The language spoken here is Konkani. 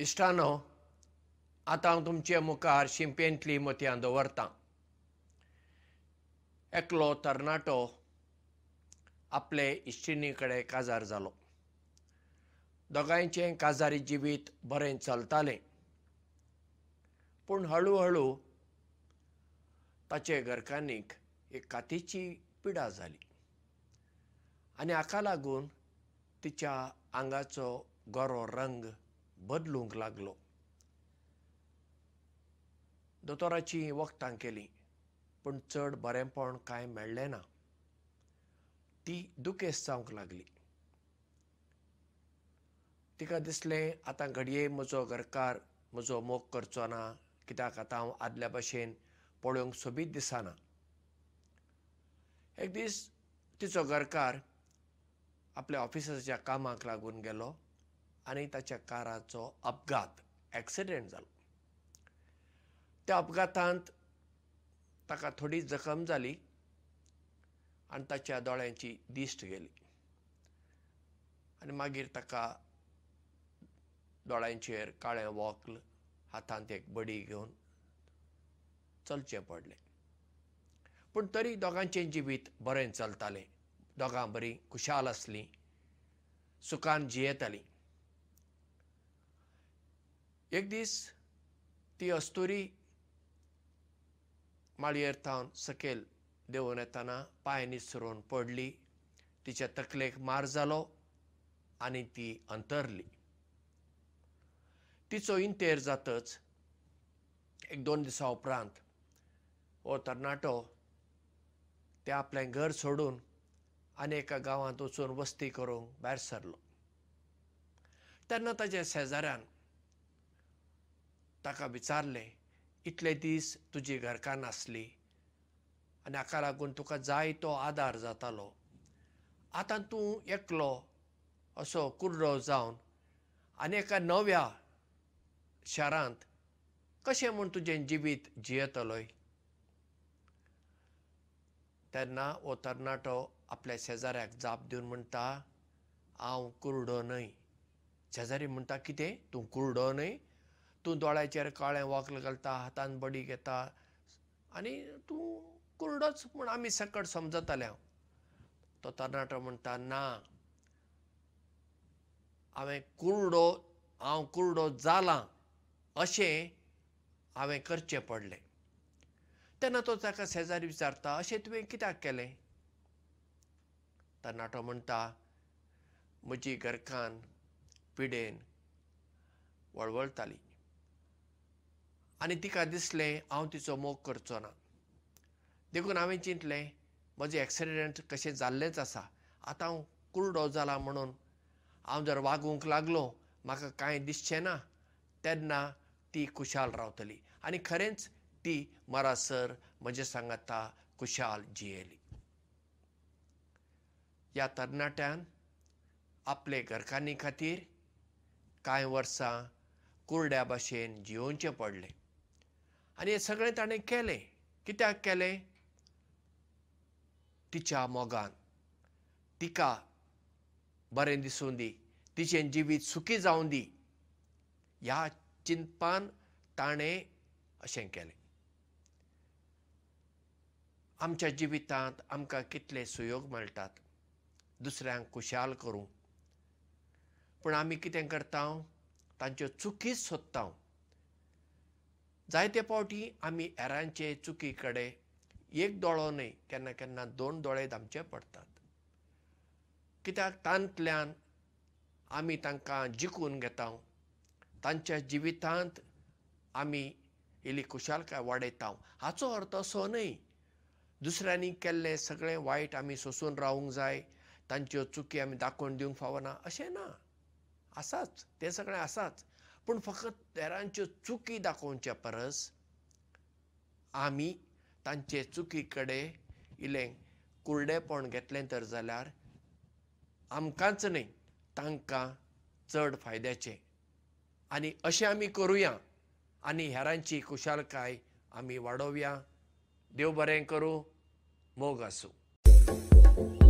इश्टानो आतां हांव तुमचे मुखार शिंपेंतली मोतयां दवरतां. एकलो तरणाटो आपले इश्टिणी कडेन काजार जालो. दोगांयचें काजारी जिवीत बरें चलतालें. पूण हळू हळू ताचे घरकान्नीक एक कातीची पिडा जाली. आनी हाका लागून तिच्या आंगाचो गोरो रंग बदलूंक लागलो. दोतोराची वखदां केलीं पूण चड बरेंपण कांय मेळ्ळें ना. ती दुखेस्त जावंक लागली. तिका दिसलें आतां घडये म्हजो घरकार म्हजो मोग करचो ना. कित्याक आतां हांव आदल्या भशेन पळोवंक सोबीत दिसना. एक दीस तिचो घरकार आपल्या ऑफिसाच्या कामाक लागून गेलो आनी ताच्या काराचो अपघात एक्सिडेंट जालो. त्या अपघातांत ताका थोडी जखम जाली आनी ताच्या दोळ्यांची दिश्ट गेली. आनी मागीर ताका दोळ्यांचेर काळें वोकल हातांत एक बडी घेवन चलचें पडलें. पूण तरी दोगांचें जिवीत बरें चलतालें. दोगां बरीं खुशाल आसलीं सुखान जियेतालीं एक दीस ती अस्तुरी माळयेर थावन सकयल देंवून येतना पांय निसरून पडली. तिच्या तकलेक मार जालो आनी ती अंतरली. तिचो इंतेर जातच एक दोन दिसां उपरांत हो तरणाटो ते आपलें घर सोडून आनी एका गांवांत वचून वस्ती करूंक भायर सरलो. तेन्ना ताच्या शेजाऱ्यान ताका विचारलें इतले दीस तुजी घरकार नासली आनी हाका लागून तुका जाय तो आदार जातालो. आतां तूं एकलो असो कुर्डो जावन आनी एका नव्या शारांत कशें म्हूण तुजें जिवीत जियेतलोय? तेन्ना हो तरणाटो आपल्या शेजाऱ्याक जाप दिवन म्हणटा हांव कुरडो न्हय. शेजारी म्हणटा कितें? तूं कुरडो न्हय तूं दोळ्याचेर काळें वोकल घालता हातान बडी घेता. आनी तूं कुरडोच म्हूण आमी सकट समजताले. हांव तो तरणाटो म्हणटा ना हांवें कुरडो हांव कुरडो जालां अशें हांवें करचें पडलें. तेन्ना तो ताका शेजारी विचारता अशें तुवें कित्याक केलें? तरणाटो म्हणटा म्हजी घरकान पिडेन वळवळटाली आनी तिका दिसलें हांव तिचो मोग करचो ना. देखून हांवें चिंतलें म्हजें एक्सिडेंट कशें जाल्लेंच आसा. आतां हांव कुरडो जाला म्हणून हांव जर वागूंक लागलो म्हाका कांय दिसचें ना तेन्ना ती खुशाल रावतली. आनी खरेंच ती मरासर म्हजे सांगाता खुशाल जियेली. ह्या तरणाट्यान आपले घरकान्नी खातीर कांय वर्सां कुरड्या भाशेन जियोवचें पडलें आनी हें सगळें ताणें केलें. कित्याक केलें? तिच्या मोगान. तिका बरें दिसूं दी. तिचें जिवीत सुखी जावं दी. ह्या चिंतपान ताणें अशें केलें. आमच्या जिवितांत आमकां कितले सुयोग मेळटात? दुसऱ्यांक खुशाल करूंक पूण आमी कितें करता तांच्यो चुकीच सोदता जायते फावटी आमी हेरांचे चुकी कडेन एक दोळो न्हय केन्ना केन्ना दोन दोळे धामचे पडटात कित्याक तांतल्यान आमी तांकां जिखून घेता तांच्या जिवितांत आमी इल्ली खुशालकाय वाडयता हाचो अर्थ असो न्हय दुसऱ्यांनी केल्लें सगळें वायट आमी सोंसून रावूंक जाय तांच्यो चुकी आमी दाखोवन दिवंक फावना अशें ना. आसाच तें सगळें आसाच पूण फकत हेरांच्यो चुकी दाखोवचे परस आमी तांचे चुकी कडेन इल्लें कुरडेपण घेतलें तर जाल्यार आमकांच न्हय तांकां चड फायद्याचें. आनी अशें आमी करुया आनी हेरांची खुशालकाय आमी वाडोवया देव बरें करूं मोग आसूं